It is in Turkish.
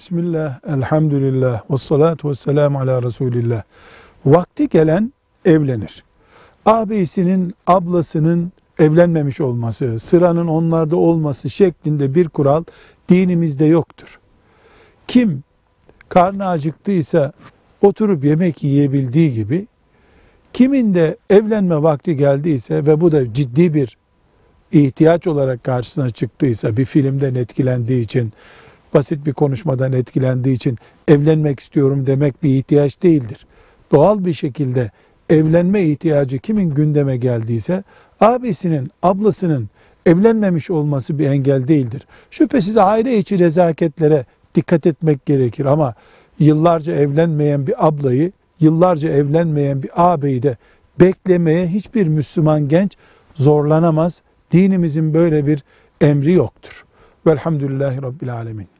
Bismillah, elhamdülillah, ve salatu ve selamu ala Resulillah. Vakti gelen evlenir. Ağabeyisinin, ablasının evlenmemiş olması, sıranın onlarda olması şeklinde bir kural dinimizde yoktur. Kim karnı acıktıysa oturup yemek yiyebildiği gibi, kimin de evlenme vakti geldiyse ve bu da ciddi bir ihtiyaç olarak karşısına çıktıysa, bir filmden etkilendiği için, basit bir konuşmadan etkilendiği için evlenmek istiyorum demek bir ihtiyaç değildir. Doğal bir şekilde evlenme ihtiyacı kimin gündeme geldiyse abisinin, ablasının evlenmemiş olması bir engel değildir. Şüphesiz aile içi rezaketlere dikkat etmek gerekir ama yıllarca evlenmeyen bir ablayı, yıllarca evlenmeyen bir ağabeyi de beklemeye hiçbir Müslüman genç zorlanamaz. Dinimizin böyle bir emri yoktur. Velhamdülillahi Rabbil Alemin.